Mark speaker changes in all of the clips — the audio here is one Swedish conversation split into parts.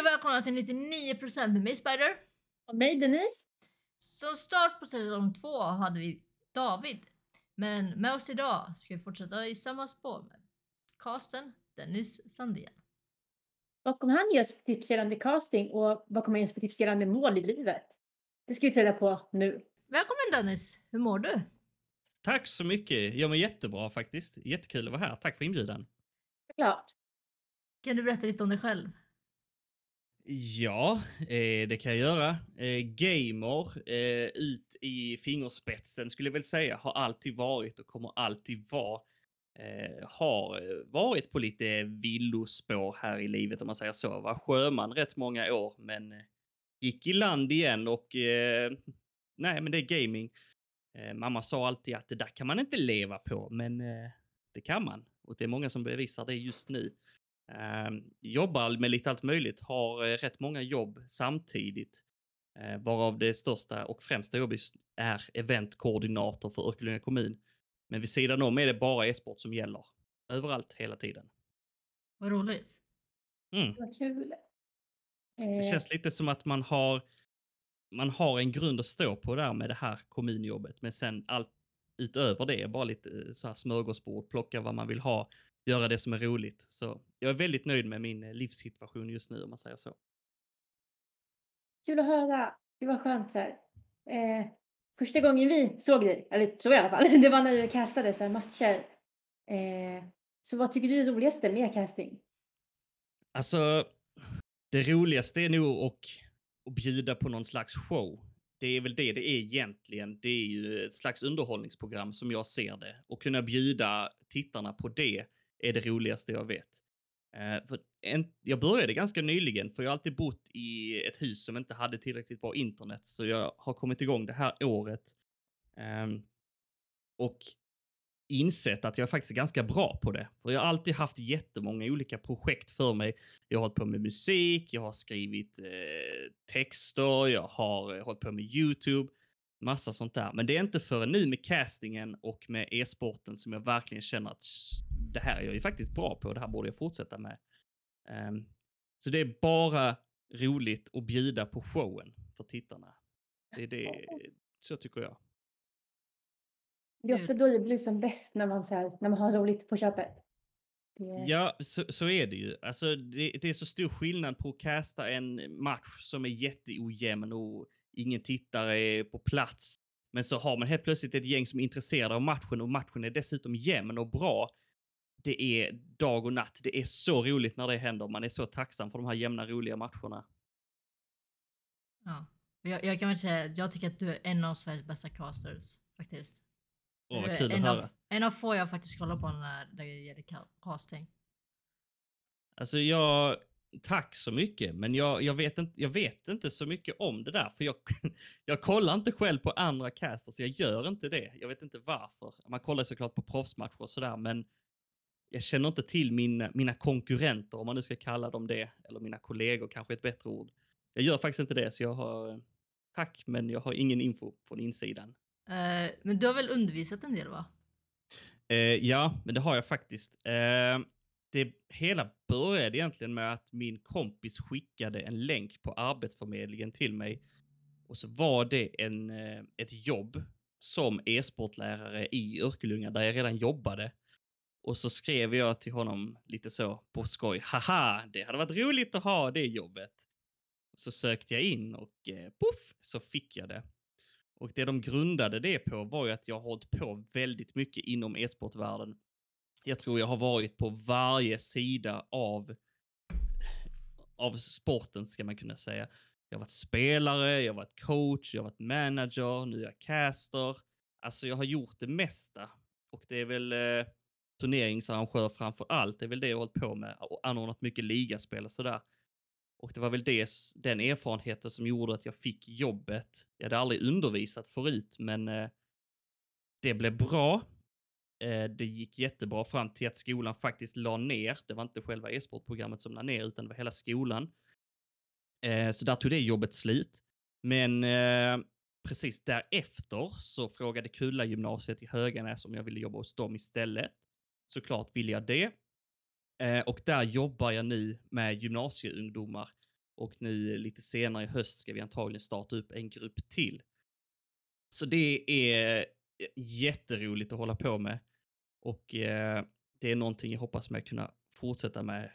Speaker 1: Och välkomna till 99% med mig Spider.
Speaker 2: Och mig Denise.
Speaker 1: Som start på säsong 2 hade vi David. Men med oss idag ska vi fortsätta i samma spår med casten Dennis Sandén.
Speaker 2: Vad kommer han ge oss för tips gällande casting och vad kommer han ge oss för tips gällande mål i livet? Det ska vi ta reda på nu.
Speaker 1: Välkommen Dennis, hur mår du?
Speaker 3: Tack så mycket. Jag mår jättebra faktiskt. Jättekul att vara här. Tack för inbjudan.
Speaker 2: Klart.
Speaker 1: Kan du berätta lite om dig själv?
Speaker 3: Ja, eh, det kan jag göra. Eh, gamer eh, ut i fingerspetsen skulle jag väl säga har alltid varit och kommer alltid vara. Eh, har varit på lite villospår här i livet om man säger så. Var sjöman rätt många år men eh, gick i land igen och eh, nej men det är gaming. Mamma sa alltid att det där kan man inte leva på men det kan man. Och det är många som bevisar det just nu. Uh, jobbar med lite allt möjligt, har uh, rätt många jobb samtidigt. Uh, varav det största och främsta jobbet är eventkoordinator för Örkelljunga kommun. Men vid sidan om är det bara e-sport som gäller. Överallt, hela tiden.
Speaker 1: Vad roligt.
Speaker 3: Mm.
Speaker 2: Vad kul.
Speaker 3: Det
Speaker 2: Eh,
Speaker 3: känns lite som att man har, man har en grund att stå på där med det här kommunjobbet. Men sen allt utöver det är bara lite eh, så här smörgåsbord, plocka vad man vill ha, göra det som är roligt. Så jag är väldigt nöjd med min eh, livssituation just nu om man säger så.
Speaker 2: Kul att höra. Det var skönt så. Eh, första gången vi såg dig, eller så i alla fall, det var när du castade så matcher. Eh, så vad tycker du är roligaste med casting?
Speaker 3: Alltså, det roligaste är nog att, att bjuda på någon slags show. Det är väl det det är egentligen. Det är ju ett slags underhållningsprogram som jag ser det. Och kunna bjuda tittarna på det är det roligaste jag vet. Uh, för en, jag började ganska nyligen, för jag har alltid bott i ett hus som inte hade tillräckligt bra internet. Så jag har kommit igång det här året. um, och insett att jag faktiskt är ganska bra på det. För jag har alltid haft jättemånga olika projekt för mig. Jag har hållit på med musik, jag har skrivit eh, texter, jag har eh, hållit på med YouTube, massa sånt där. Men det är inte förrän nu med castingen och med e-sporten som jag verkligen känner att det här är jag ju faktiskt bra på, det här borde jag fortsätta med. Ehm, så det är bara roligt att bjuda på showen för tittarna. Det är det, så tycker jag.
Speaker 2: Det är ofta då det blir som bäst när man, så här, när man har roligt på köpet. Det,
Speaker 3: Ja, så, så är det ju. Alltså, det, det är så stor skillnad på att casta en match som är jätteojämn och ingen tittare är på plats. Men så har man helt plötsligt ett gäng som är intresserade av matchen och matchen är dessutom jämn och bra. Det är dag och natt. Det är så roligt när det händer. Man är så tacksam för de här jämna, roliga matcherna.
Speaker 1: Ja. Jag, jag kan väl säga jag tycker att du är en av Sveriges bästa casters faktiskt.
Speaker 3: Åh, vad kul att
Speaker 1: en
Speaker 3: höra.
Speaker 1: Av, en av få jag faktiskt kollar på när det gäller ca- casting.
Speaker 3: Alltså jag, tack så mycket, men jag, jag, vet inte, jag vet inte så mycket om det där. För jag, jag kollar inte själv på andra casters, jag gör inte det. Jag vet inte varför. Man kollar såklart på proffsmatcher och sådär, men jag känner inte till min, mina konkurrenter, om man nu ska kalla dem det. Eller mina kollegor, kanske ett bättre ord. Jag gör faktiskt inte det, så jag har, tack, men jag har ingen info från insidan.
Speaker 1: Eh, men du har väl undervisat en del va?
Speaker 3: Eh, ja, men det har jag faktiskt. Eh, det hela började egentligen med att min kompis skickade en länk på Arbetsförmedlingen till mig. Och så var det en, eh, ett jobb som e-sportlärare i Örkelljunga där jag redan jobbade. Och så skrev jag till honom lite så på skoj. Haha, det hade varit roligt att ha det jobbet. Så sökte jag in och eh, puff så fick jag det. Och det de grundade det på var ju att jag har hållit på väldigt mycket inom e-sportvärlden. Jag tror jag har varit på varje sida av, av sporten, ska man kunna säga. Jag har varit spelare, jag har varit coach, jag har varit manager, nu är jag caster. Alltså jag har gjort det mesta. Och det är väl eh, turneringsarrangör framför allt. Det är väl det jag har hållit på med. Och anordnat mycket ligaspel och sådär. Och det var väl det, den erfarenheten som gjorde att jag fick jobbet. Jag hade aldrig undervisat förut, men eh, det blev bra. Eh, det gick jättebra fram till att skolan faktiskt la ner. Det var inte själva e-sportprogrammet som la ner, utan det var hela skolan. Eh, så där tog det jobbet slut. Men eh, precis därefter så frågade Kulla gymnasiet i Höganäs om jag ville jobba hos dem istället. Såklart ville jag det. Eh, och där jobbar jag nu med gymnasieungdomar Och nu lite senare i höst ska vi antagligen starta upp en grupp till. Så det är jätteroligt att hålla på med. Och eh, det är någonting jag hoppas med kunna fortsätta med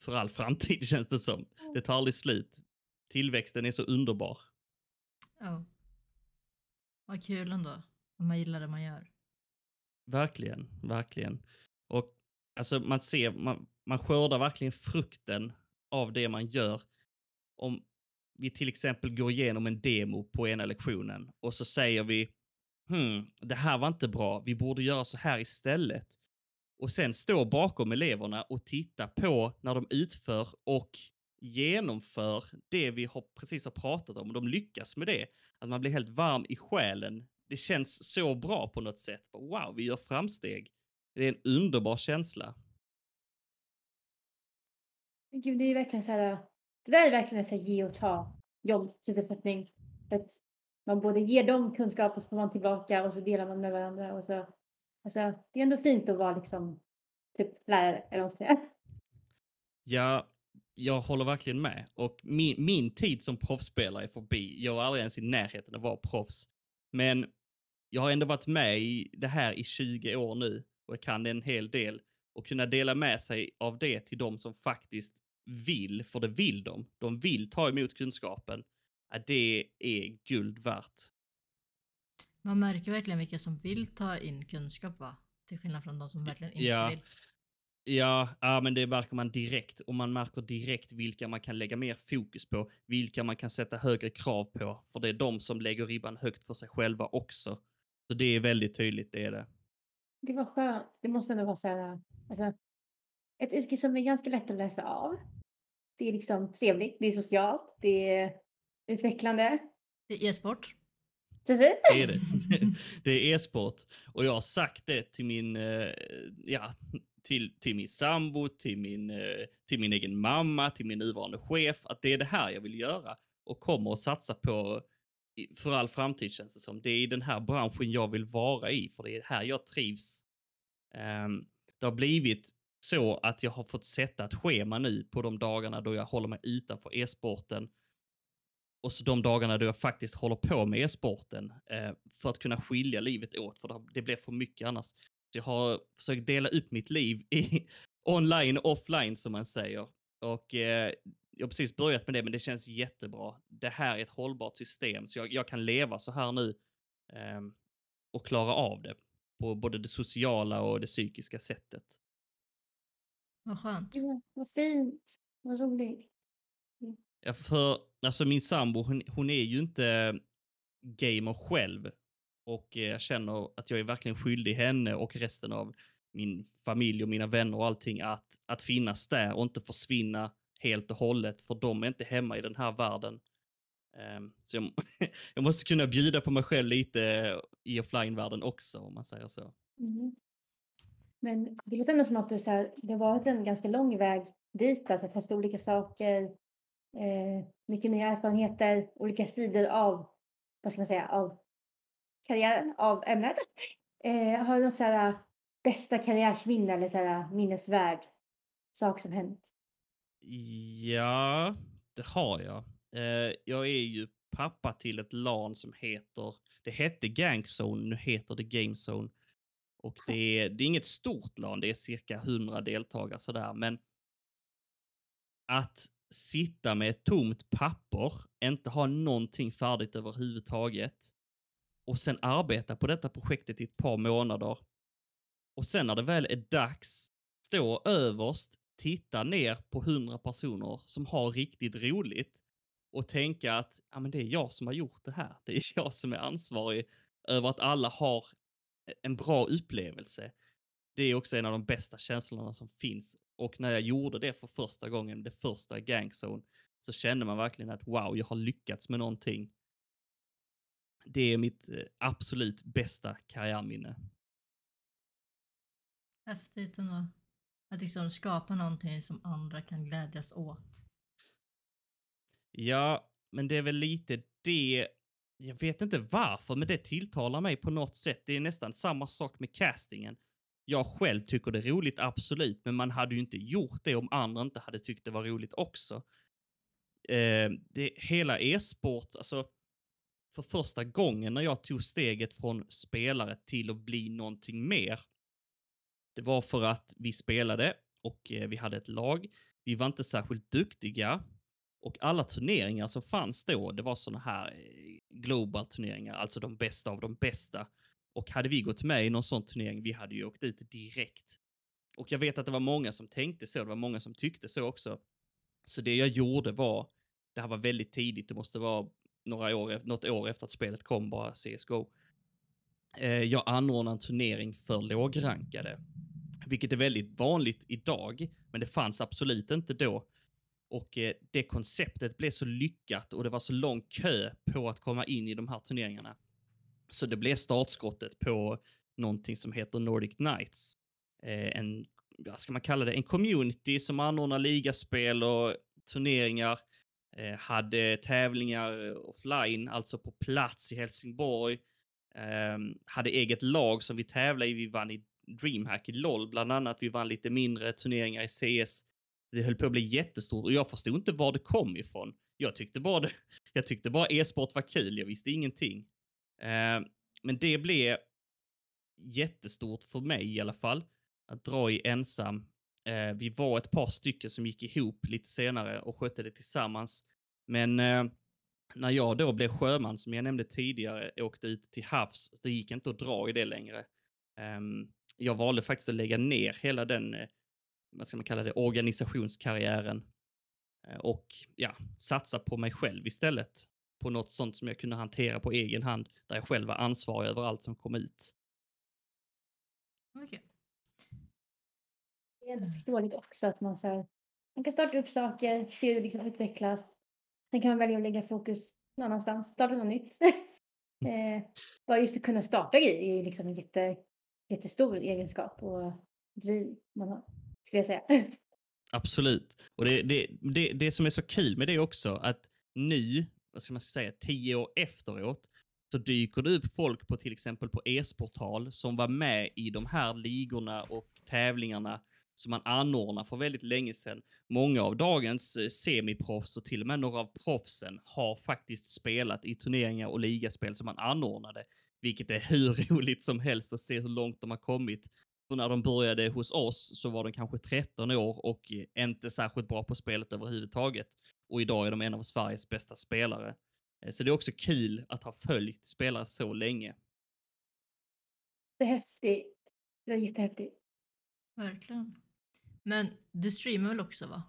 Speaker 3: för all framtid känns det som. Det tar aldrig slut. Tillväxten är så underbar.
Speaker 1: Ja. Vad kul ändå. Om man gillar det man gör.
Speaker 3: Verkligen, verkligen. Och alltså man ser, man, man skördar verkligen frukten av det man gör. Om vi till exempel går igenom en demo på ena lektionen och så säger vi hmm, det här var inte bra, vi borde göra så här istället. Och sen stå bakom eleverna och titta på när de utför och genomför det vi har, precis har pratat om och de lyckas med det. Att man blir helt varm i själen. Det känns så bra på något sätt. Wow, vi gör framsteg. Det är en underbar känsla.
Speaker 2: Gud, det är verkligen så här. Det där är verkligen att ge och ta jobb, sysselsättning. Att man både ger dem kunskap och så får man tillbaka och så delar man med varandra. Och så, alltså, det är ändå fint att vara liksom, typ lärare, eller vad ska säga.
Speaker 3: Ja, jag håller verkligen med. Och min, min tid som proffsspelare är förbi. Jag var aldrig ens i närheten av att vara proffs. Men jag har ändå varit med i det här i 20 år nu och jag kan en hel del. Och kunna dela med sig av det till de som faktiskt vill, för det vill de. De vill ta emot kunskapen. Det är guld värt.
Speaker 1: Man märker verkligen vilka som vill ta in kunskap va? Till skillnad från de som verkligen inte
Speaker 3: Ja.
Speaker 1: vill.
Speaker 3: Ja, ja, men det märker man direkt och man märker direkt vilka man kan lägga mer fokus på, vilka man kan sätta högre krav på, för det är de som lägger ribban högt för sig själva också. Så det är väldigt tydligt, det är det.
Speaker 2: Det var skönt. Det måste ändå vara så här, alltså, ett yrke som är ganska lätt att läsa av. Det är liksom trevligt, det är socialt, det är utvecklande.
Speaker 1: Det är e-sport.
Speaker 2: Precis.
Speaker 3: Det är det. det är e-sport. Och jag har sagt det till min, eh, ja, till, till min sambo, till min, eh, till min egen mamma, till min nuvarande chef, att det är det här jag vill göra och kommer att satsa på för all framtid känns det som. Det är i den här branschen jag vill vara i, för det är här jag trivs. Um, det har blivit så att jag har fått sätta ett schema nu på de dagarna då jag håller mig utanför e-sporten och så de dagarna då jag faktiskt håller på med e-sporten eh, för att kunna skilja livet åt, för det- det blir för mycket annars. Så jag har försökt dela upp mitt liv i online och offline som man säger. Och eh, jag har precis börjat med det, men det känns jättebra. Det här är ett hållbart system, så jag, jag kan leva så här nu ehm, och klara av det på både det sociala och det psykiska sättet.
Speaker 1: Vad skönt.
Speaker 2: Ja, vad fint. Vad roligt.
Speaker 3: Ja, för alltså min sambo, hon, hon är ju inte gamer själv. Och eh, jag känner att jag är verkligen skyldig henne och resten av min familj och mina vänner och allting att, att finnas där och inte försvinna helt och hållet, för de är inte hemma i den här världen. Ehm, så jag, jag måste kunna bjuda på mig själv lite i offline-världen också, om man säger så.
Speaker 2: Mm. Men det låter ändå som att du, så här, det har varit en ganska lång väg dit, alltså att testa olika saker, eh, mycket nya erfarenheter, olika sidor av, vad ska man säga, av karriären, av ämnet. Eh, har du något så här bästa karriärsminne eller så här minnesvärd sak som hänt?
Speaker 3: Ja, det har jag. Eh, jag är ju pappa till ett LAN som heter, det hette Gangzone, nu heter det Gamezone. Och det är, det är inget stort LAN, det är cirka 100 deltagare sådär, men att sitta med ett tomt papper, inte ha någonting färdigt överhuvudtaget och sen arbeta på detta projektet i ett par månader. Och sen när det väl är dags, stå överst, titta ner på hundra personer som har riktigt roligt och tänka att ja, men det är jag som har gjort det här. Det är jag som är ansvarig över att alla har e-, en bra upplevelse. Det är också en av de bästa känslorna som finns. Och när jag gjorde det för första gången, det första Gangzone, så kände man verkligen att wow, jag har lyckats med någonting. Det är mitt eh, absolut bästa karriärminne.
Speaker 1: Häftigt ändå. Att liksom skapa någonting som andra kan glädjas åt.
Speaker 3: Ja, men det är väl lite det. Jag vet inte varför, men det tilltalar mig på något sätt. Det är nästan samma sak med castingen. Jag själv tycker det är roligt, absolut, men man hade ju inte gjort det om andra inte hade tyckt det var roligt också. eh, det, hela e-sport, alltså för första gången när jag tog steget från spelare till att bli någonting mer. Det var för att vi spelade och eh, vi hade ett lag. Vi var inte särskilt duktiga och alla turneringar som fanns då, det var såna här eh, global turneringar, alltså de bästa av de bästa. Och hade vi gått med i någon sån turnering, vi hade ju åkt ut direkt. Och jag vet att det var många som tänkte så, det var många som tyckte så också. Så det jag gjorde var, det här var väldigt tidigt, det måste vara några år, något år efter att spelet kom, bara CSGO. Eh, jag anordnar en turnering för lågrankade, vilket är väldigt vanligt idag, men det fanns absolut inte då. Och eh, det konceptet blev så lyckat och det var så lång kö på att komma in i de här turneringarna. Så det blev startskottet på någonting som heter Nordic Knights. Eh, en, vad ska man kalla det, en community som anordnar ligaspel och turneringar. Eh, hade tävlingar offline, alltså på plats i Helsingborg. Ehm, hade eget lag som vi tävlade i. Vi vann i DreamHack i LOL bland annat. Vi vann lite mindre turneringar i CS. Det höll på att bli jättestort och jag förstod inte var det kom ifrån. Jag tyckte bara, det, jag tyckte bara e-sport var kul. Jag visste ingenting. Eh, men det blev jättestort för mig i alla fall. Att dra i ensam. Eh, vi var ett par stycken som gick ihop lite senare och skötte det tillsammans. Men eh, när jag då blev sjöman, som jag nämnde tidigare, åkte ut till havs, så gick inte att dra i det längre. Um, jag valde faktiskt att lägga ner hela den, eh, vad ska man kalla det, organisationskarriären eh, och ja, satsa på mig själv istället. På något sånt som jag kunde hantera på egen hand, där jag själv var ansvarig över allt som kom ut.
Speaker 1: Okej.
Speaker 2: Det är ändå förståeligt också att man, så här, man kan starta upp saker, se hur det liksom utvecklas. Sen kan man välja att lägga fokus någon annanstans, starta något nytt. eh, bara just att kunna starta grejer är ju liksom en jätte, jättestor egenskap och driv man har, skulle jag säga.
Speaker 3: Absolut. Och det, det, det, det som är så kul med det också, att nu, vad ska man säga, tio år efteråt, så dyker det upp folk på till exempel på e-sportal som var med i de här ligorna och tävlingarna som man anordnar för väldigt länge sedan. Många av dagens eh, semiproffs och till och med några av proffsen har faktiskt spelat i turneringar och ligaspel som man anordnade, vilket är hur roligt som helst att se hur långt de har kommit. Och när de började hos oss så var de kanske 13 år och eh, inte särskilt bra på spelet överhuvudtaget. Och idag är de en av Sveriges bästa spelare. Eh, så det är också kul att ha följt spelare så länge.
Speaker 2: Det är häftigt. Det är jättehäftigt.
Speaker 1: Verkligen. Men du streamar väl också va?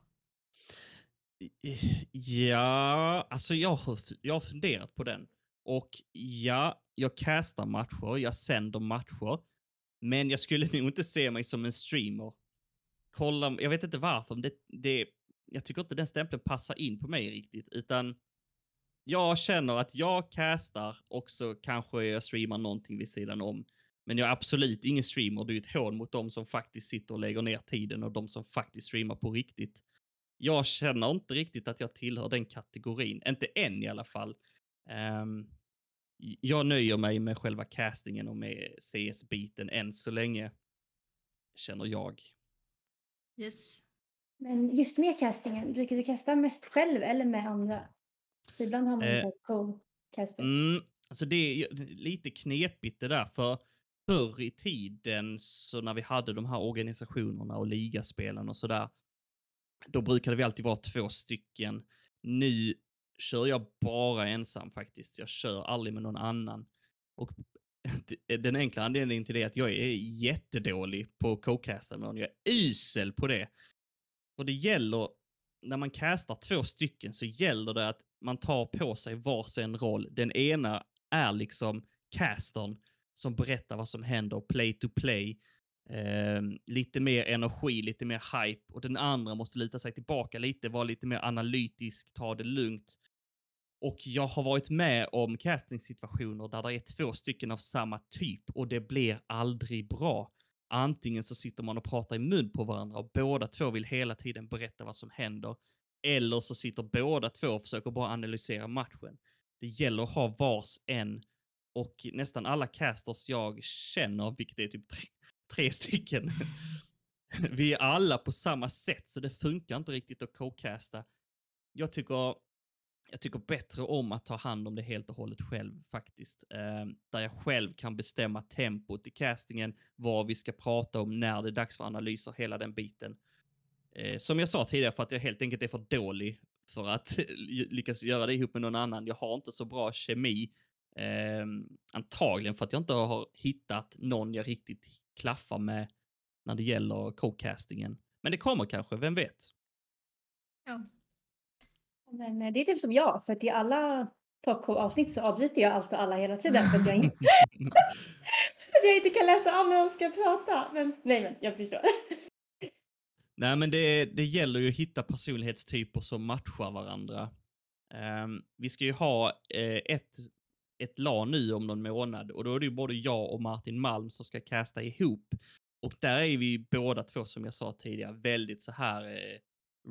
Speaker 3: Ja, alltså jag har, jag har funderat på den. Och ja, jag castar matcher, jag sänder matcher. Men jag skulle nog inte se mig som en streamer. Kolla, jag vet inte varför, men det, det, jag tycker inte den stämpeln passar in på mig riktigt. Utan jag känner att jag castar och så kanske jag streamar någonting vid sidan om. Men jag är absolut ingen streamer. Det är ett hån mot de som faktiskt sitter och lägger ner tiden och de som faktiskt streamar på riktigt. Jag känner inte riktigt att jag tillhör den kategorin. Inte än i alla fall. Um, jag nöjer mig med själva castingen och med CS-biten än så länge. Känner jag.
Speaker 1: Yes.
Speaker 2: Men just med castingen, brukar du kasta mest själv eller med andra? Ibland har man ju
Speaker 3: Eh,
Speaker 2: så co-casting.
Speaker 3: Mm, alltså det är lite knepigt det där, för förr i tiden så när vi hade de här organisationerna och ligaspelen och sådär, då brukade vi alltid vara två stycken. Nu kör jag bara ensam faktiskt. Jag kör aldrig med någon annan. Och den enkla anledningen till det är att jag är jättedålig på att co-casta med någon. Jag är usel på det. Och det gäller, när man castar två stycken så gäller det att man tar på sig varsin roll. Den ena är liksom castern som berättar vad som händer, play to play. Eh, lite mer energi, lite mer hype och den andra måste lita sig tillbaka lite, vara lite mer analytisk, ta det lugnt. Och jag har varit med om castingsituationer där det är två stycken av samma typ och det blir aldrig bra. Antingen så sitter man och pratar i mun på varandra och båda två vill hela tiden berätta vad som händer. Eller så sitter båda två och försöker bara analysera matchen. Det gäller att ha vars en och nästan alla casters jag känner, vilket är typ tre, tre stycken, vi är alla på samma sätt så det funkar inte riktigt att co-casta. Jag tycker jag tycker bättre om att ta hand om det helt och hållet själv faktiskt. Eh, där jag själv kan bestämma tempot i castingen, vad vi ska prata om, när det är dags för analyser, hela den biten. Eh, som jag sa tidigare, för att jag helt enkelt är för dålig för att lyckas göra det ihop med någon annan. Jag har inte så bra kemi. Eh, antagligen för att jag inte har hittat någon jag riktigt klaffar med när det gäller co-castingen. Men det kommer kanske, vem vet?
Speaker 1: Ja.
Speaker 2: Men eh, det är typ som jag, för att i alla talkshow-avsnitt så avbryter jag allt och alla hela tiden för att jag inte, för att jag inte kan läsa av när de ska prata. Men nej, men jag förstår.
Speaker 3: Nej, men det, det gäller ju att hitta personlighetstyper som matchar varandra. Um, vi ska ju ha uh, ett, ett LAN nu om någon månad och då är det ju både jag och Martin Malm som ska casta ihop. Och där är vi båda två, som jag sa tidigare, väldigt så här uh,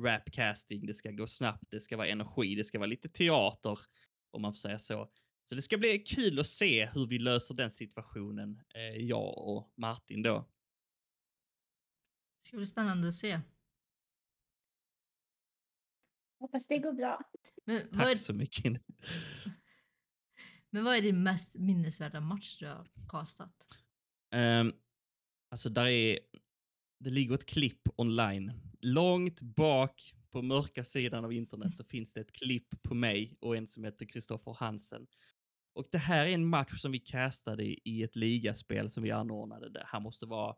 Speaker 3: rapcasting. Det ska gå snabbt, det ska vara energi, det ska vara lite teater, om man får säga så. Så det ska bli kul att se hur vi löser den situationen, uh, jag och Martin då.
Speaker 1: Det ska bli spännande att se.
Speaker 2: Hoppas det går bra.
Speaker 1: Men vad,
Speaker 3: Tack
Speaker 1: är,
Speaker 3: så mycket
Speaker 1: men vad är din mest minnesvärda match du har castat?
Speaker 3: Um, alltså där är, det ligger ett klipp online. Långt bak på mörka sidan av internet så finns det ett klipp på mig och en som heter Kristoffer Hansen. Och det här är en match som vi castade i ett ligaspel som vi anordnade. Det här måste vara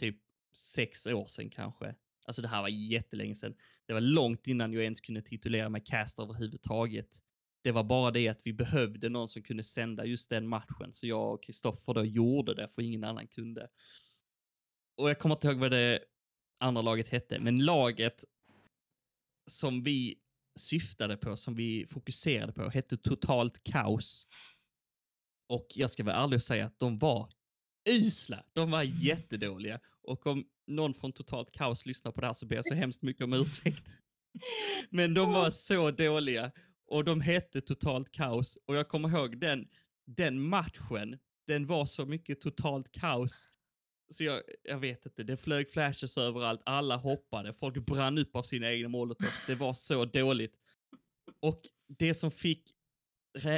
Speaker 3: typ sex år sedan kanske. Alltså det här var jättelänge sedan. Det var långt innan jag ens kunde titulera mig caster överhuvudtaget. Det var bara det att vi behövde någon som kunde sända just den matchen, så jag och Kristoffer då gjorde det, för ingen annan kunde. Och jag kommer inte ihåg vad det andra laget hette, men laget som vi syftade på, som vi fokuserade på, hette Totalt Kaos. Och jag ska vara ärlig och säga att de var usla. De var jättedåliga. Och om någon från Totalt Kaos lyssnar på det här så ber jag så hemskt mycket om ursäkt. Men de var så dåliga och de hette Totalt Kaos och jag kommer ihåg den, den matchen, den var så mycket totalt kaos. Så jag, jag vet inte, det flög flashes överallt, alla hoppade, folk brann upp av sina egna molotovs. Det var så dåligt. Och det som fick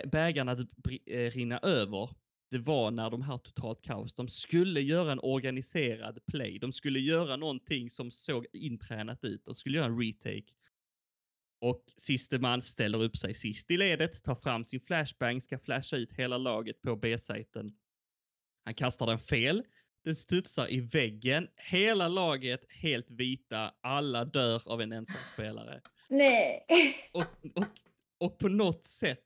Speaker 3: bägaren att eh, rinna över, det var när de här totalt kaos, de skulle göra en organiserad play. De skulle göra någonting som såg intränat ut. De skulle göra en retake. Och siste man ställer upp sig sist i ledet, tar fram sin flashbang, ska flasha ut hela laget på B-sajten. Han kastar den fel. Den studsar i väggen. Hela laget helt vita. Alla dör av en ensam spelare.
Speaker 2: Nej.
Speaker 3: Och, och, och på något sätt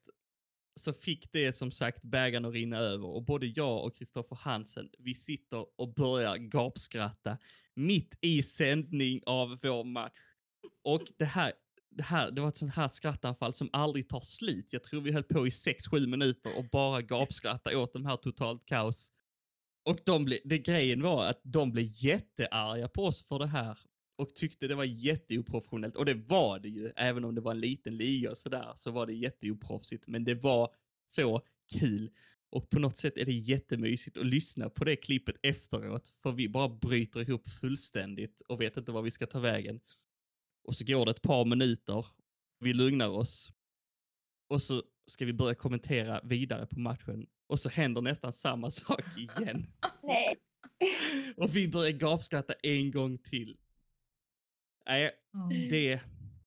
Speaker 3: så fick det som sagt bägaren att rinna över och både jag och Kristoffer Hansen, vi sitter och börjar gapskratta mitt i sändning av vår match. Och det här, det här, det var ett sånt här skrattanfall som aldrig tar slut. Jag tror vi höll på i 6-7 minuter och bara gapskratta åt de här totalt kaos. Och de ble, det grejen var att de blev jättearga på oss för det här och tyckte det var jätteoprofessionellt. Och det var det ju, även om det var en liten liga och sådär, så var det jätteoproffsigt. Men det var så kul. Och på något sätt är det jättemysigt att lyssna på det klippet efteråt, för vi bara bryter ihop fullständigt och vet inte var vi ska ta vägen. Och så går det ett par minuter, vi lugnar oss och så ska vi börja kommentera vidare på matchen och så händer nästan samma sak igen.
Speaker 2: Nej.
Speaker 3: och vi börjar gapskratta en gång till. Nej, det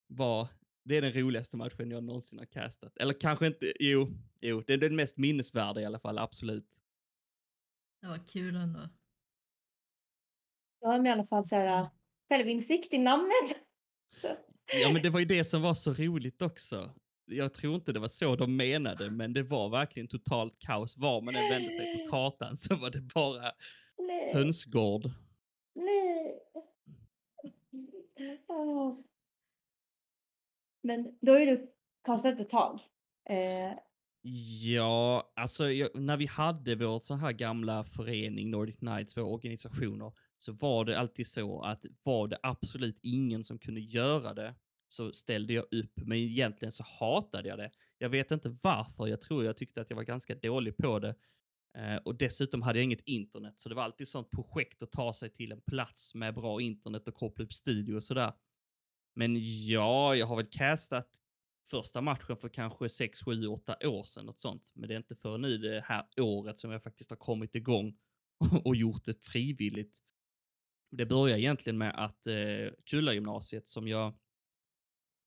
Speaker 3: var, det är den roligaste matchen jag någonsin har castat. Eller kanske inte, jo, jo, det är den mest minnesvärda i alla fall, absolut.
Speaker 1: Det var kul ändå.
Speaker 2: Jag har i alla fall så här, självinsikt i namnet. Så.
Speaker 3: Ja, men det var ju det som var så roligt också. Jag tror inte det var så de menade, men det var verkligen totalt kaos. Var man än vände sig på kartan så var det bara
Speaker 2: Nej.
Speaker 3: hönsgård.
Speaker 2: Nej. Åh. Men då ju du kastat ett tag. Eh,
Speaker 3: Ja, alltså jag, när vi hade vår sån här gamla förening Nordic Knights, våra organisationer, så var det alltid så att var det absolut ingen som kunde göra det så ställde jag upp. Men egentligen så hatade jag det. Jag vet inte varför. Jag tror jag tyckte att jag var ganska dålig på det. Eh, och dessutom hade jag inget internet, så det var alltid sånt projekt att ta sig till en plats med bra internet och koppla upp studio och sådär. Men ja, jag har väl castat första matchen för kanske 6, 7, 8 år sedan. Något sånt. Men det är inte förrän nu det här året som jag faktiskt har kommit igång och gjort det frivilligt. Det börjar egentligen med att eh, Kulla-gymnasiet som jag,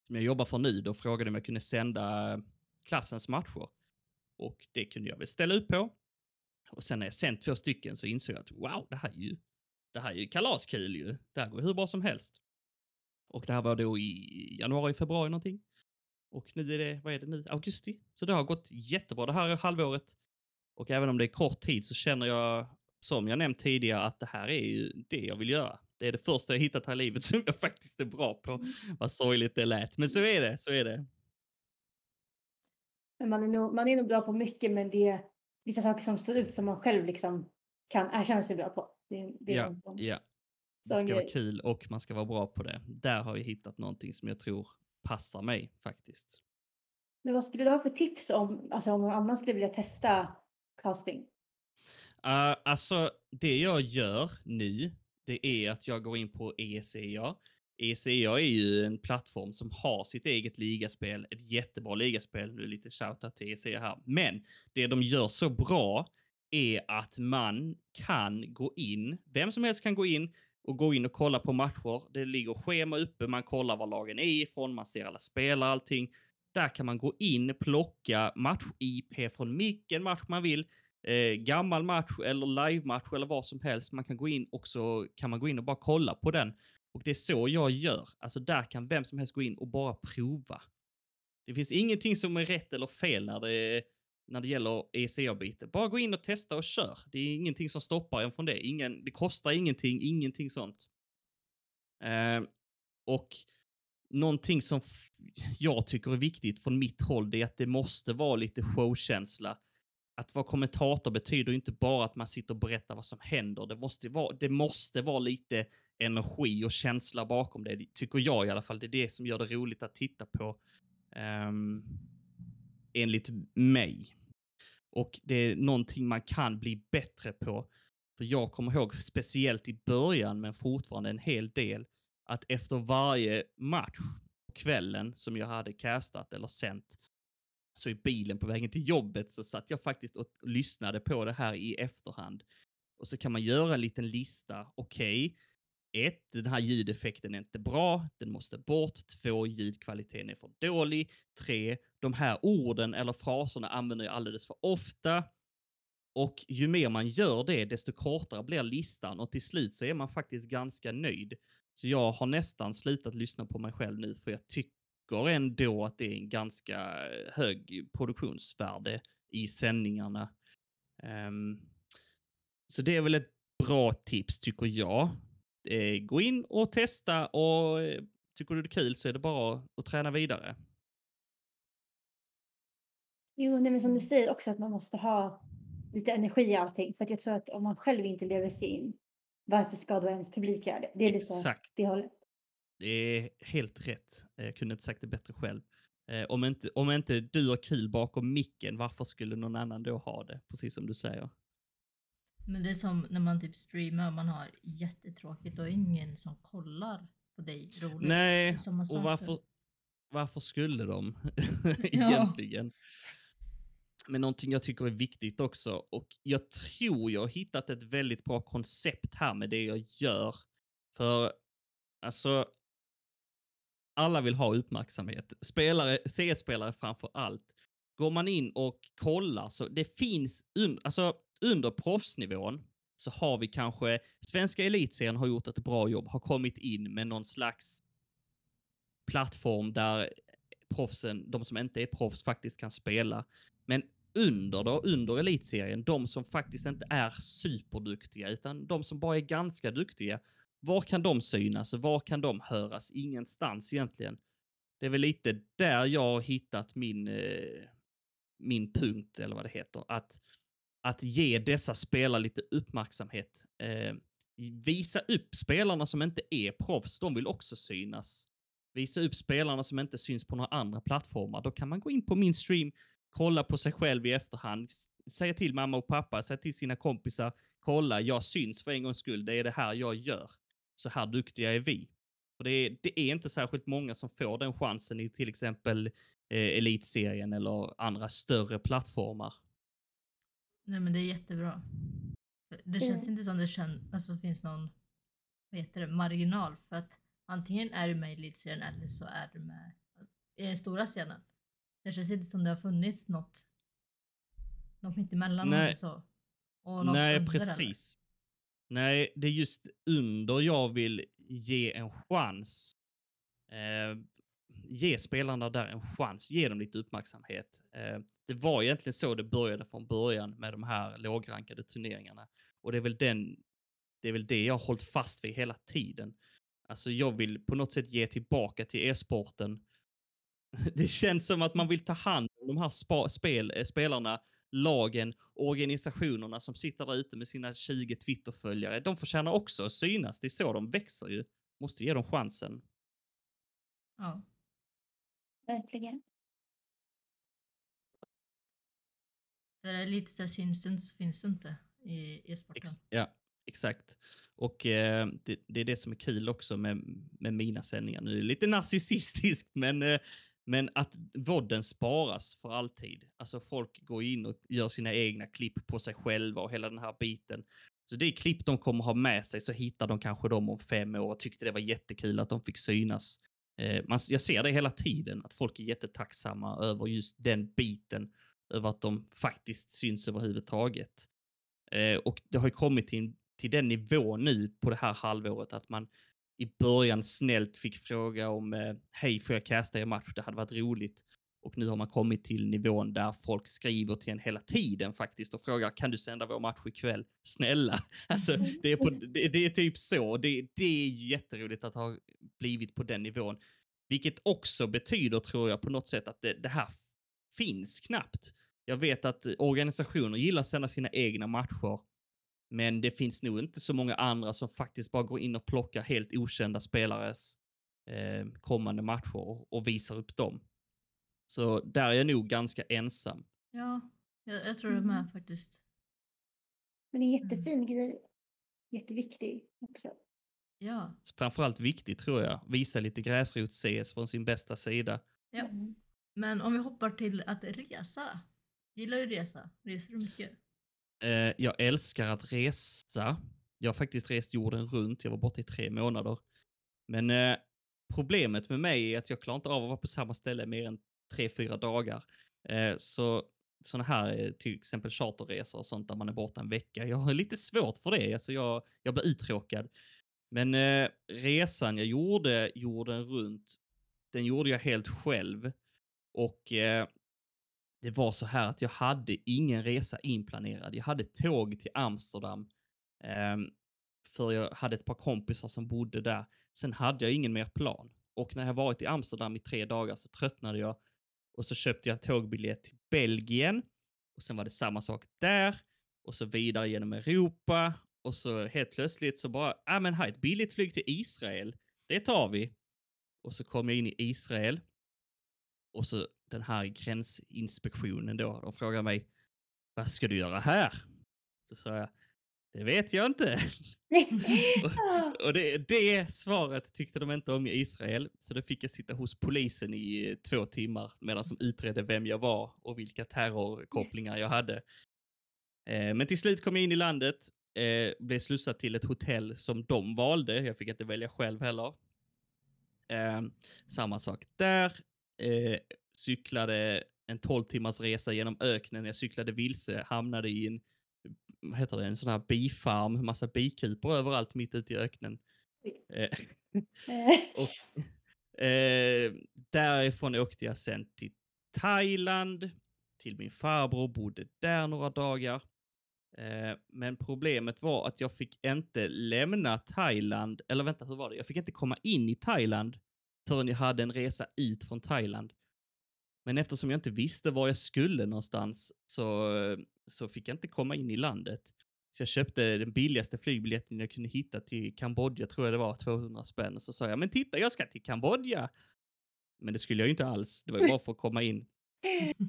Speaker 3: som jag jobbar för nu, då frågade om jag kunde sända eh, klassens matcher. Och det kunde jag väl ställa upp på. Och sen när jag sänt två stycken så insåg jag att wow, det här är ju, det här är ju kalaskul ju. Det här går hur bra som helst. Och det här var då i januari, februari någonting. Och nu är det, vad är det nu, augusti. Så det har gått jättebra det här halvåret. Och även om det är kort tid så känner jag, som jag nämnt tidigare, att det här är ju det jag vill göra. Det är det första jag hittat här i livet som jag faktiskt är bra på. Vad sorgligt det lät, men så är det, så är det.
Speaker 2: Men man är, nog, man är nog bra på mycket men det är vissa saker som står ut som man själv liksom kan erkänna sig bra på. Det, det är
Speaker 3: Ja,
Speaker 2: sån,
Speaker 3: ja. Det ska vara kul och man ska vara bra på det. Där har jag hittat någonting som jag tror passar mig faktiskt.
Speaker 2: Men vad skulle du ha för tips om, alltså om någon annan skulle vilja testa casting?
Speaker 3: Uh, alltså, det jag gör nu, det är att jag går in på ECA. ESEA. ESEA är ju en plattform som har sitt eget ligaspel, ett jättebra ligaspel. Nu är lite shoutout till ESEA här. Men det de gör så bra är att man kan gå in, vem som helst kan gå in och gå in och kolla på matcher. Det ligger schema uppe, man kollar var lagen är ifrån, man ser alla spelare, allting. Där kan man gå in, plocka match-IP från vilken match man vill eh, gammal match eller live-match eller vad som helst. Man kan gå in och så kan man gå in och bara kolla på den. Och det är så jag gör. Alltså där kan vem som helst gå in och bara prova. Det finns ingenting som är rätt eller fel när det, när det gäller ECA-biten. Bara gå in och testa och kör. Det är ingenting som stoppar en från det. Ingen, det kostar ingenting, ingenting sånt. Eh, och någonting som jag tycker är viktigt från mitt håll, det är att det måste vara lite showkänsla att vara kommentator betyder inte bara att man sitter och berättar vad som händer. Det måste vara, det måste vara lite energi och känsla bakom det, tycker jag i alla fall. Det är det som gör det roligt att titta på, um, enligt mig. Och det är någonting man kan bli bättre på. För jag kommer ihåg, speciellt i början, men fortfarande en hel del, att efter varje match på kvällen som jag hade castat eller sänt, så i bilen på vägen till jobbet så satt jag faktiskt och lyssnade på det här i efterhand. Och så kan man göra en liten lista. Okej, ett, den här ljudeffekten är inte bra, den måste bort. Två, ljudkvaliteten är för dålig. Tre, de här orden eller fraserna använder jag alldeles för ofta. Och ju mer man gör det, desto kortare blir listan och till slut så är man faktiskt ganska nöjd. Så jag har nästan slutat lyssna på mig själv nu för jag tycker ändå att det är en ganska hög produktionsvärde i sändningarna. Ehm, så det är väl ett bra tips tycker jag. Eh, gå in och testa och eh, tycker du det är kul så är det bara att träna vidare.
Speaker 2: Jo, nej, men som du säger också att man måste ha lite energi i allting. För att jag tror att om man själv inte lever sig in, varför ska då ens publik göra det? Det är lite
Speaker 3: Exakt.
Speaker 2: det hållet.
Speaker 3: Det är helt rätt. Jag kunde inte sagt det bättre själv. Eh, om, inte, om inte du har kul bakom micken, varför skulle någon annan då ha det? Precis som du säger.
Speaker 1: Men det är som när man typ streamar och man har jättetråkigt. Det ingen som kollar på dig roligt.
Speaker 3: Nej, och varför, varför skulle de
Speaker 1: Ja.
Speaker 3: egentligen? Men någonting jag tycker är viktigt också, och jag tror jag har hittat ett väldigt bra koncept här med det jag gör. För alltså, alla vill ha uppmärksamhet. Spelare, CS-spelare framför allt. Går man in och kollar så det finns, un, alltså under proffsnivån så har vi kanske, svenska elitserien har gjort ett bra jobb, har kommit in med någon slags plattform där proffsen, de som inte är proffs faktiskt kan spela. Men under då, under elitserien, de som faktiskt inte är superduktiga, utan de som bara är ganska duktiga, var kan de synas? Var kan de höras? Ingenstans egentligen. Det är väl lite där jag har hittat min, eh, min punkt, eller vad det heter. Att, att ge dessa spelare lite uppmärksamhet. Eh, visa upp spelarna som inte är proffs, de vill också synas. Visa upp spelarna som inte syns på några andra plattformar. Då kan man gå in på min stream, kolla på sig själv i efterhand, säga till mamma och pappa, säga till sina kompisar, kolla, jag syns för en gångs skull, det är det här jag gör. Så här duktiga är vi. Och det är, det är inte särskilt många som får den chansen i till exempel eh, elitserien eller andra större plattformar.
Speaker 1: Nej men det är jättebra. Det känns
Speaker 2: Mm.
Speaker 1: inte som det kän- alltså, finns någon vad heter det, marginal för att antingen är du med i elitserien eller så är du med i den stora scenen. Det känns inte som det har funnits något något mittemellan
Speaker 3: Nej.
Speaker 1: så. Och något
Speaker 3: Nej, precis. Nej, det är just under jag vill ge en chans. Eh, ge spelarna där en chans, ge dem lite uppmärksamhet. Eh, det var egentligen så det började från början med de här lågrankade turneringarna. Och det är väl, den, det, är väl det jag har hållit fast vid hela tiden. Alltså jag vill på något sätt ge tillbaka till e-sporten. Det känns som att man vill ta hand om de här spa, spel, eh, spelarna, lagen, organisationerna som sitter där ute med sina 20 Twitter-följare. De förtjänar också att synas. Det är så de växer ju. Måste ge dem chansen.
Speaker 1: Ja.
Speaker 2: Verkligen.
Speaker 1: För det är lite så syns det inte så finns det inte i e-sporten.
Speaker 3: Ex ja, exakt. Och eh, det, det är det som är kul också med, med mina sändningar. Nu är lite narcissistiskt, men, eh, men att vodden sparas för alltid. Alltså folk går in och gör sina egna klipp på sig själva och hela den här biten. Så det är klipp de kommer ha med sig så hittar de kanske dem om fem år och tyckte det var jättekul att de fick synas. Eh, man, jag ser det hela tiden, att folk är jättetacksamma över just den biten. Över att de faktiskt syns överhuvudtaget. Eh, och det har ju kommit till, till den nivå nu på det här halvåret att man i början snällt fick fråga om eh, hej får jag casta er match, det hade varit roligt. Och nu har man kommit till nivån där folk skriver till en hela tiden faktiskt och frågar kan du sända vår match ikväll? Snälla. Alltså det är, på, det, det är typ så. Det, det är jätteroligt att ha blivit på den nivån. Vilket också betyder tror jag på något sätt att det, det här finns knappt. Jag vet att organisationer gillar att sända sina egna matcher. Men det finns nog inte så många andra som faktiskt bara går in och plockar helt okända spelares eh, kommande matcher och, och visar upp dem. Så där är jag nog ganska ensam.
Speaker 1: Ja, jag, jag tror det med
Speaker 2: Mm.
Speaker 1: faktiskt.
Speaker 2: Men det är en jättefin grej. Jätteviktig också.
Speaker 1: Ja.
Speaker 3: Framförallt viktigt tror jag. Visa lite gräsrots-CS från sin bästa sida.
Speaker 1: Ja.
Speaker 2: Mm.
Speaker 1: Men om vi hoppar till att resa. Gillar du resa? Reser du mycket?
Speaker 3: Eh, jag älskar att resa. Jag har faktiskt rest jorden runt. Jag var borta i tre månader. Men eh, problemet med mig är att jag klarar inte av att vara på samma ställe mer än tre, fyra dagar. Eh, så sådana här till exempel charterresor och sånt där man är borta en vecka. Jag har lite svårt för det. Alltså jag, jag blir uttråkad. Men eh, resan jag gjorde jorden runt, den gjorde jag helt själv. Och eh, det var så här att jag hade ingen resa inplanerad. Jag hade tåg till Amsterdam. ehm, för jag hade ett par kompisar som bodde där. Sen hade jag ingen mer plan. Och när jag varit i Amsterdam i tre dagar så tröttnade jag. Och så köpte jag en tågbiljett till Belgien. Och sen var det samma sak där. Och så vidare genom Europa. Och så helt plötsligt så bara, ja ah, men här ett billigt flyg till Israel. Det tar vi. Och så kom jag in i Israel. Och så den här gränsinspektionen då, de frågar mig, vad ska du göra här? Så sa jag, det vet jag inte.
Speaker 2: Ja.
Speaker 3: Och det, det svaret tyckte de inte om i Israel, så då fick jag sitta hos polisen i eh, två timmar medan de utredde vem jag var och vilka terrorkopplingar jag hade. Eh, men till slut kom jag in i landet, eh, blev slussad till ett hotell som de valde. Jag fick inte välja själv heller. Eh, samma sak där. Eh, cyklade en 12 timmars resa genom öknen. Jag cyklade vilse, hamnade i en, vad heter det, en sån här bifarm, massa bikupor överallt mitt ute i öknen. Eh, och, eh, därifrån åkte jag sen till Thailand, till min farbror, bodde där några dagar. Eh, men problemet var att jag fick inte lämna Thailand, eller vänta, hur var det? Jag fick inte komma in i Thailand förrän jag hade en resa ut från Thailand. Men eftersom jag inte visste var jag skulle någonstans så, så fick jag inte komma in i landet. Så jag köpte den billigaste flygbiljetten jag kunde hitta till Kambodja, tror jag det var, 200 spänn. Och så sa jag, men titta, jag ska till Kambodja! Men det skulle jag ju inte alls, det var ju bara för att komma in.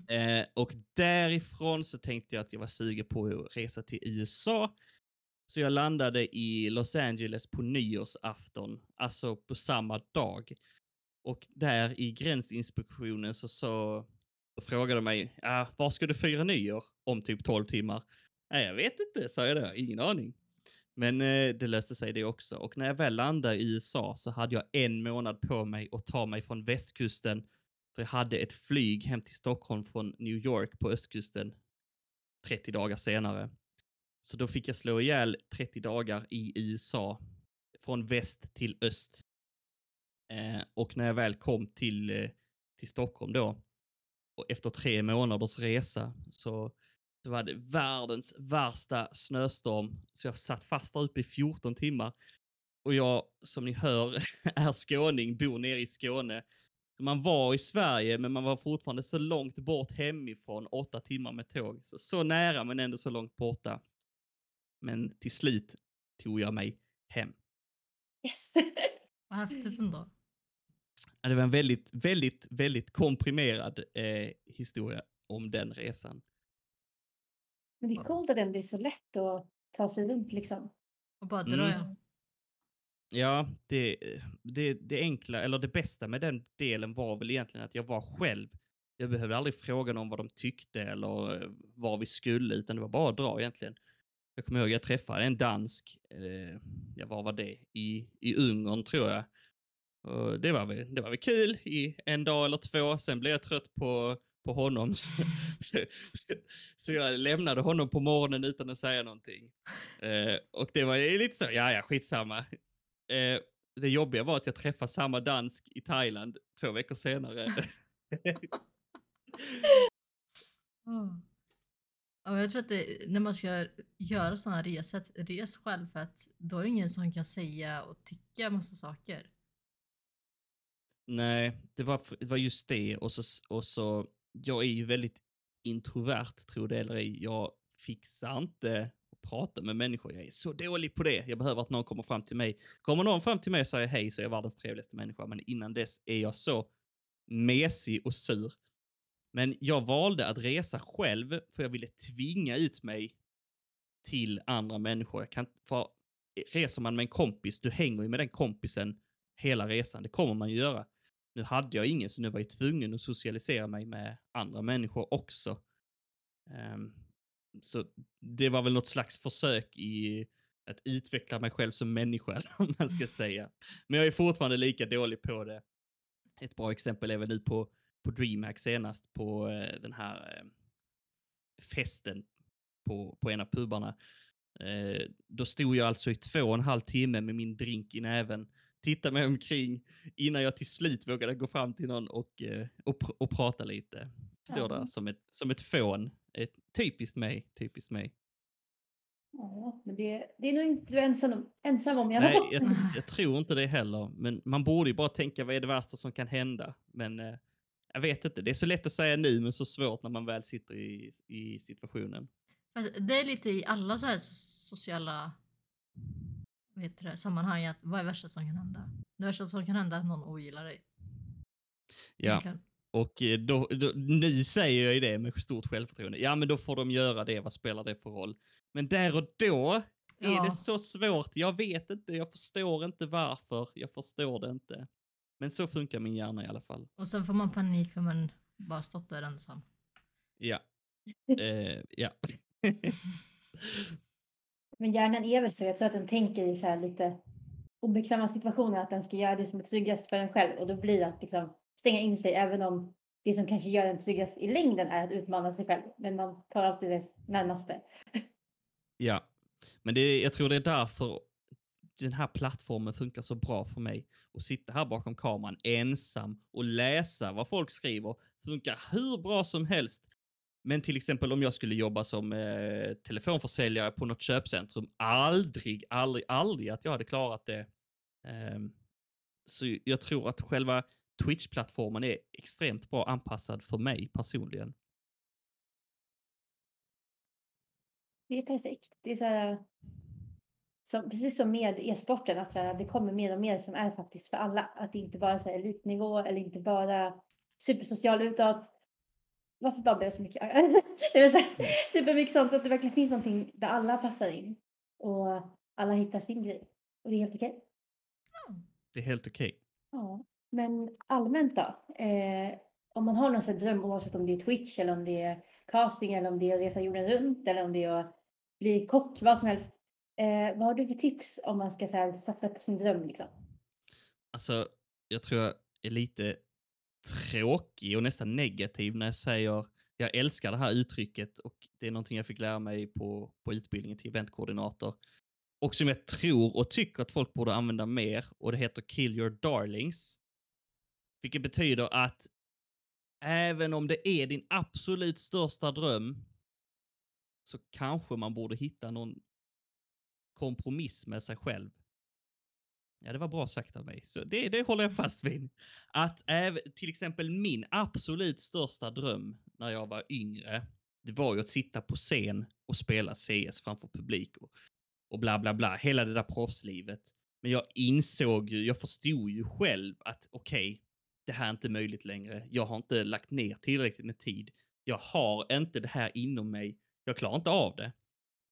Speaker 3: Eh, och därifrån så tänkte jag att jag var sugen på att resa till USA. Så jag landade i Los Angeles på nyårsafton, alltså på samma dag. Och där i gränsinspektionen så, så, frågade de mig, ah, var ska du fira nyår om typ 12 timmar? Nej, jag vet inte, sa jag då. Ingen aning. Men eh, det löste sig det också. Och när jag väl landade i USA så hade jag en månad på mig att ta mig från västkusten. För jag hade ett flyg hem till Stockholm från New York på östkusten 30 dagar senare. Så då fick jag slå ihjäl 30 dagar i USA från väst till öst. Eh, och när jag väl kom till, eh, till Stockholm då, och efter tre månaders resa, så, så var det världens värsta snöstorm. Så jag satt fast där uppe i 14 timmar. Och jag, som ni hör, är skåning, bor nere i Skåne. Så man var i Sverige, men man var fortfarande så långt bort hemifrån, åtta timmar med tåg. Så, så nära, men ändå så långt borta. Men till slut tog jag mig hem.
Speaker 2: Yes.
Speaker 1: Vad häftigt ändå.
Speaker 3: Det var en väldigt, väldigt, väldigt komprimerad eh, historia om den resan.
Speaker 2: Men det är coolt att det ändå är så lätt att ta sig runt liksom.
Speaker 1: Och bara
Speaker 3: Mm.
Speaker 1: dra ja.
Speaker 3: Ja, det, det, det enkla, eller det bästa med den delen var väl egentligen att jag var själv. Jag behövde aldrig fråga någon vad de tyckte eller eh, var vi skulle, utan det var bara att dra egentligen. Jag kommer ihåg jag träffade en dansk, eh, ja vad var det, i, i Ungern tror jag. Och det, var väl, det var väl kul i en dag eller två, sen blev jag trött på, på honom. Så, så jag lämnade honom på morgonen utan att säga någonting. Eh, och det var lite så, ja ja, skitsamma. Eh, det jobbiga var att jag träffade samma dansk i Thailand två veckor senare.
Speaker 1: Oh. Ja, jag tror att det, när man ska göra sådana resor, res själv för att då är det ingen som kan säga och tycka massa saker.
Speaker 3: Nej, det var, det var just det. Och så, och så, jag är ju väldigt introvert, tror det eller ej. Jag fixar inte att prata med människor. Jag är så dålig på det. Jag behöver att någon kommer fram till mig. Kommer någon fram till mig och säger hej så är jag världens trevligaste människa. Men innan dess är jag så mesig och sur. Men jag valde att resa själv för jag ville tvinga ut mig till andra människor. Jag kan, för reser man med en kompis, du hänger ju med den kompisen hela resan. Det kommer man ju göra. Nu hade jag ingen, så nu var jag tvungen att socialisera mig med andra människor också. Um, så det var väl något slags försök i att utveckla mig själv som människa, om man ska säga. Men jag är fortfarande lika dålig på det. Ett bra exempel är väl nu på, på DreamHack senast, på eh, den här eh, festen på, på en av pubarna. Eh, då stod jag alltså i två och en halv timme med min drink i näven, tittade mig omkring innan jag till slut vågade gå fram till någon och, eh, och, pr- och prata lite. Står
Speaker 2: Ja.
Speaker 3: där som ett, som ett fån. Ett, typiskt mig, typiskt mig.
Speaker 2: Ja, men det, det är nog inte du ensam, om- ensam om alla
Speaker 3: Nej, jag, jag tror inte det heller. Men man borde ju bara tänka vad är det värsta som kan hända. Men eh, jag vet inte. Det är så lätt att säga nu men så svårt när man väl sitter i, i situationen.
Speaker 1: Fast Det är lite i alla så här so- sociala heter det, sammanhang att vad är värsta som kan hända? Det värsta som kan hända är att någon ogillar dig.
Speaker 3: Ja, och eh, då, då, nu säger jag ju det med stort självförtroende. Ja, men då får de göra det. Vad spelar det för roll? Men där och då är
Speaker 1: Ja.
Speaker 3: det så svårt. Jag vet inte. Jag förstår inte varför. Jag förstår det inte. Men så funkar min hjärna i alla fall.
Speaker 1: Och sen får man panik för man bara stått där ensam.
Speaker 3: Ja. Eh, ja.
Speaker 2: Men hjärnan är väl så. Jag tror att den tänker i så här lite obekväma situationer att den ska göra det som är tryggast för en själv och då blir det att liksom stänga in sig även om det som kanske gör en tryggast i längden är att utmana sig själv. Men man tar alltid det närmaste.
Speaker 3: Ja, men det, jag tror det är därför den här plattformen funkar så bra för mig. Att sitta här bakom kameran ensam och läsa vad folk skriver funkar hur bra som helst. Men till exempel om jag skulle jobba som eh, telefonförsäljare på något köpcentrum, aldrig, aldrig, aldrig att jag hade klarat det. Ehm, så jag tror att själva Twitch-plattformen är extremt bra anpassad för mig personligen.
Speaker 2: Det är perfekt. Det är så här, som, precis som med e-sporten, att så här, det kommer mer och mer som är faktiskt för alla. Att det inte bara är elitnivå eller inte bara supersocial utåt. Varför babblar jag så mycket? det är så här, supermycket sånt så att det verkligen finns någonting där alla passar in. Och alla hittar sin grej. Och det är helt okej.
Speaker 3: Det är helt okej.
Speaker 2: Ja. Men allmänt då? Eh, om man har någon sån dröm, oavsett om det är Twitch eller om det är casting eller om det är att resa jorden runt eller om det är att bli kock, vad som helst. Eh, vad har du för tips om man ska så här, satsa på sin dröm? Liksom?
Speaker 3: Alltså, jag tror jag är lite tråkig och nästan negativ när jag säger jag älskar det här uttrycket och det är någonting jag fick lära mig på, på utbildningen till eventkoordinator. Och som jag tror och tycker att folk borde använda mer och det heter Kill your darlings. Vilket betyder att även om det är din absolut största dröm så kanske man borde hitta någon kompromiss med sig själv. Ja, det var bra sagt av mig. Så det, det håller jag fast vid. Att även, till exempel min absolut största dröm när jag var yngre, det var ju att sitta på scen och spela CS framför publik och, och bla bla bla. Hela det där proffslivet. Men jag insåg ju, jag förstod ju själv att okej, okay, det här är inte möjligt längre. Jag har inte lagt ner tillräckligt med tid. Jag har inte det här inom mig. Jag klarar inte av det.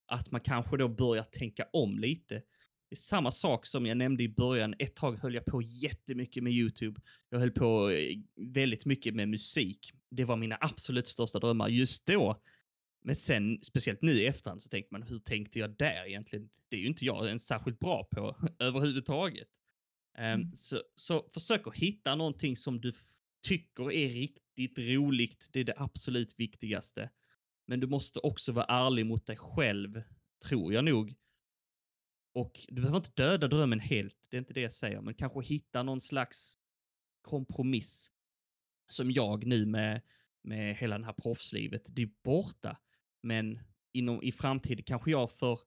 Speaker 3: Att man kanske då börjar tänka om lite. Samma sak som jag nämnde i början. Ett tag höll jag på jättemycket med YouTube. Jag höll på eh, väldigt mycket med musik. Det var mina absolut största drömmar just då. Men sen, speciellt nu i efterhand, så tänkte man, hur tänkte jag där egentligen? Det är ju inte jag ens särskilt bra på överhuvudtaget. Ehm, mm. så, så försök att hitta någonting som du tycker är riktigt roligt. Det är det absolut viktigaste. Men du måste också vara ärlig mot dig själv, tror jag nog. Och du behöver inte döda drömmen helt, det är inte det jag säger, men kanske hitta någon slags kompromiss. Som jag nu med, med hela det här proffslivet, det är borta. Men inom, i framtiden kanske jag får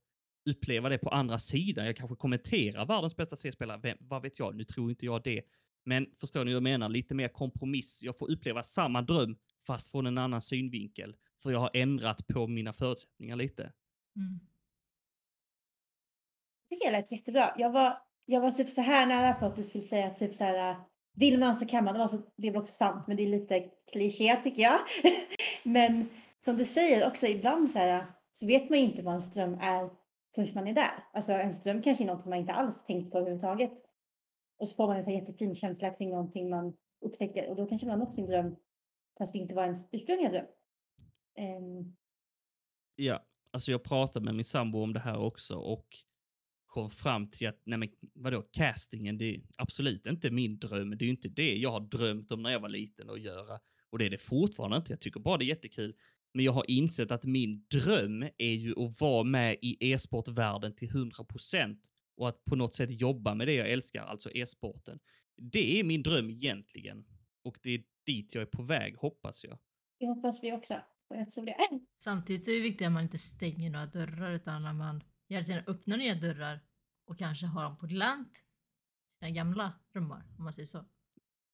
Speaker 3: uppleva det på andra sidan. Jag kanske kommenterar världens bästa C-spelare, vad vet jag, nu tror inte jag det. Men förstår ni hur jag menar? Lite mer kompromiss. Jag får uppleva samma dröm fast från en annan synvinkel. För jag har ändrat på mina förutsättningar lite. Mm.
Speaker 2: Tycker det lät jättebra. Jag var, jag var typ så här nära på att du skulle säga typ så här. Äh, vill man så kan man. Det, var så, det är väl också sant, men det är lite kliché tycker jag. men som du säger också ibland så här så vet man ju inte vad en ström är förrän man är där. Alltså en ström kanske är något man inte alls tänkt på överhuvudtaget. Och så får man en så jättefin känsla kring någonting man upptäcker och då kanske man har nått sin dröm fast det inte var ens ursprungliga dröm. Um...
Speaker 3: Ja, alltså jag pratade med min sambo om det här också och kom fram till att, nej men vadå, castingen, det är absolut inte min dröm. Det är ju inte det jag har drömt om när jag var liten att göra. Och det är det fortfarande inte. Jag tycker bara det är jättekul. Men jag har insett att min dröm är ju att vara med i e-sportvärlden till 100 procent och att på något sätt jobba med det jag älskar, alltså e-sporten. Det är min dröm egentligen. Och det är dit jag är på väg, hoppas jag.
Speaker 2: Det hoppas vi också. Och jag tror det.
Speaker 1: Samtidigt är det viktigt att man inte stänger några dörrar utan att man hela tiden öppnar nya dörrar och kanske har dem på glänt sina gamla drömmar, om man säger så.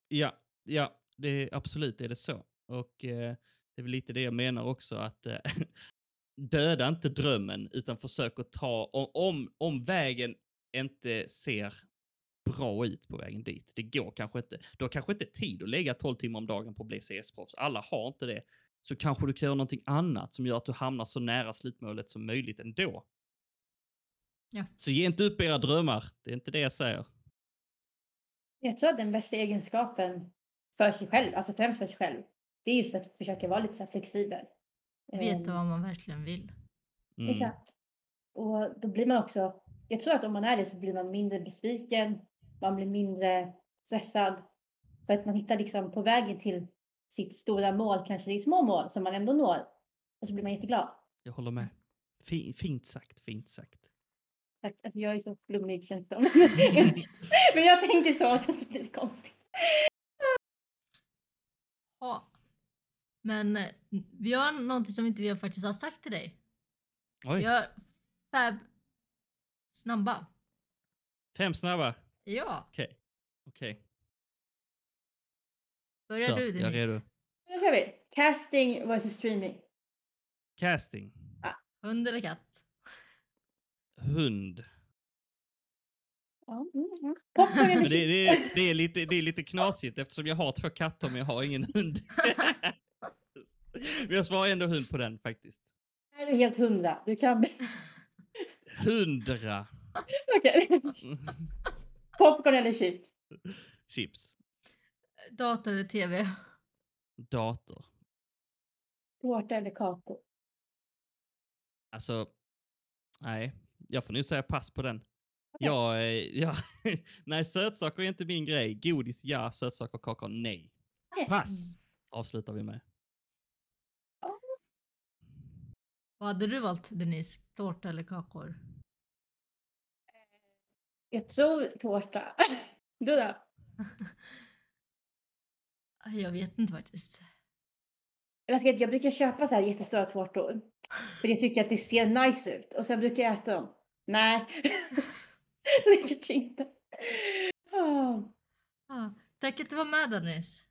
Speaker 3: Ja, ja, det är absolut är det så. Och eh, det är väl lite det jag menar också att eh, döda inte drömmen utan försök att ta, om, om vägen inte ser bra ut på vägen dit. Det går kanske inte. Du har kanske inte tid att lägga 12 timmar om dagen på att bli CS-proffs. Alla har inte det. Så kanske du kan göra någonting annat som gör att du hamnar så nära slutmålet som möjligt ändå.
Speaker 1: Ja.
Speaker 3: Så ge inte upp era drömmar. Det är inte det jag säger.
Speaker 2: Jag tror att den bästa egenskapen för sig själv, alltså främst för sig själv, det är just att försöka vara lite så flexibel.
Speaker 1: Veta vad man verkligen vill.
Speaker 2: Mm. Exakt. Och då blir man också, jag tror att om man är det så blir man mindre besviken, man blir mindre stressad. För att man hittar liksom på vägen till sitt stora mål, kanske det är små mål som man ändå når. Och så blir man jätteglad.
Speaker 3: Jag håller med. fint sagt, fint sagt.
Speaker 2: Tack. Alltså jag är så flummig känns det. Men jag tänker så, så blir det konstigt.
Speaker 1: Ja. Men vi har någonting som inte vi faktiskt har sagt till dig.
Speaker 3: Oj.
Speaker 1: Vi har fab snabba.
Speaker 3: Fem snabba?
Speaker 1: Ja.
Speaker 3: Okej. Okay. Okej. Okay.
Speaker 1: Börjar Så, du Denise?
Speaker 3: Jag är redo.
Speaker 2: Nu kör vi. Casting versus streaming.
Speaker 3: Casting.
Speaker 2: Ah.
Speaker 1: Hund eller katt?
Speaker 3: Hund.
Speaker 2: Ja, mm,
Speaker 3: det, det, är, det, är lite, det är lite knasigt eftersom jag har två katter men jag har ingen hund. men jag svarar ändå hund på den faktiskt.
Speaker 2: Nej, du är helt hundra. Du kan...
Speaker 3: Hundra.
Speaker 2: Okej. Okay. Popcorn eller chips?
Speaker 3: Chips.
Speaker 1: Dator eller tv?
Speaker 3: Dator.
Speaker 2: Tårta eller kakor?
Speaker 3: Alltså, nej. Jag får nu säga pass på den. Jag, eh, ja, nej, sötsaker är inte min grej. Godis, ja. Sötsaker och kakor, nej.
Speaker 2: Okej.
Speaker 3: Pass! Avslutar vi med.
Speaker 1: Vad hade du valt Denise? Tårta eller kakor?
Speaker 2: Jag tror tårta. Du då?
Speaker 1: Jag vet inte faktiskt.
Speaker 2: Jag brukar köpa så här jättestora tårtor. För jag tycker att det ser nice ut. Och sen brukar jag äta dem. Nej. kanske inte. Ah.
Speaker 1: Ah, tack att du var med Denise.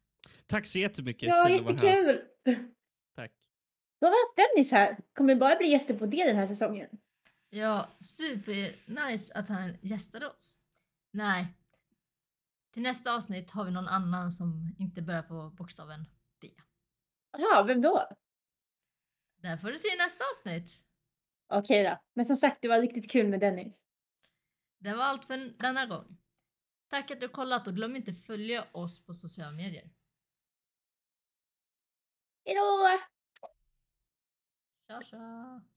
Speaker 3: Tack så jättemycket.
Speaker 2: Ja, jättekul.
Speaker 3: Tack.
Speaker 2: Då har haft Dennis här. Kommer bara bli gäster på det den här säsongen.
Speaker 1: Ja, super nice att han gästade oss. Nej. Till nästa avsnitt har vi någon annan som inte börjar på bokstaven D.
Speaker 2: Jaha, vem då?
Speaker 1: Där får du se i nästa avsnitt.
Speaker 2: Okej då. Men som sagt, det var riktigt kul med Dennis.
Speaker 1: Det var allt för denna gång. Tack att du kollat och glöm inte följa oss på sociala medier.
Speaker 2: Hejdå!
Speaker 1: Tja tja!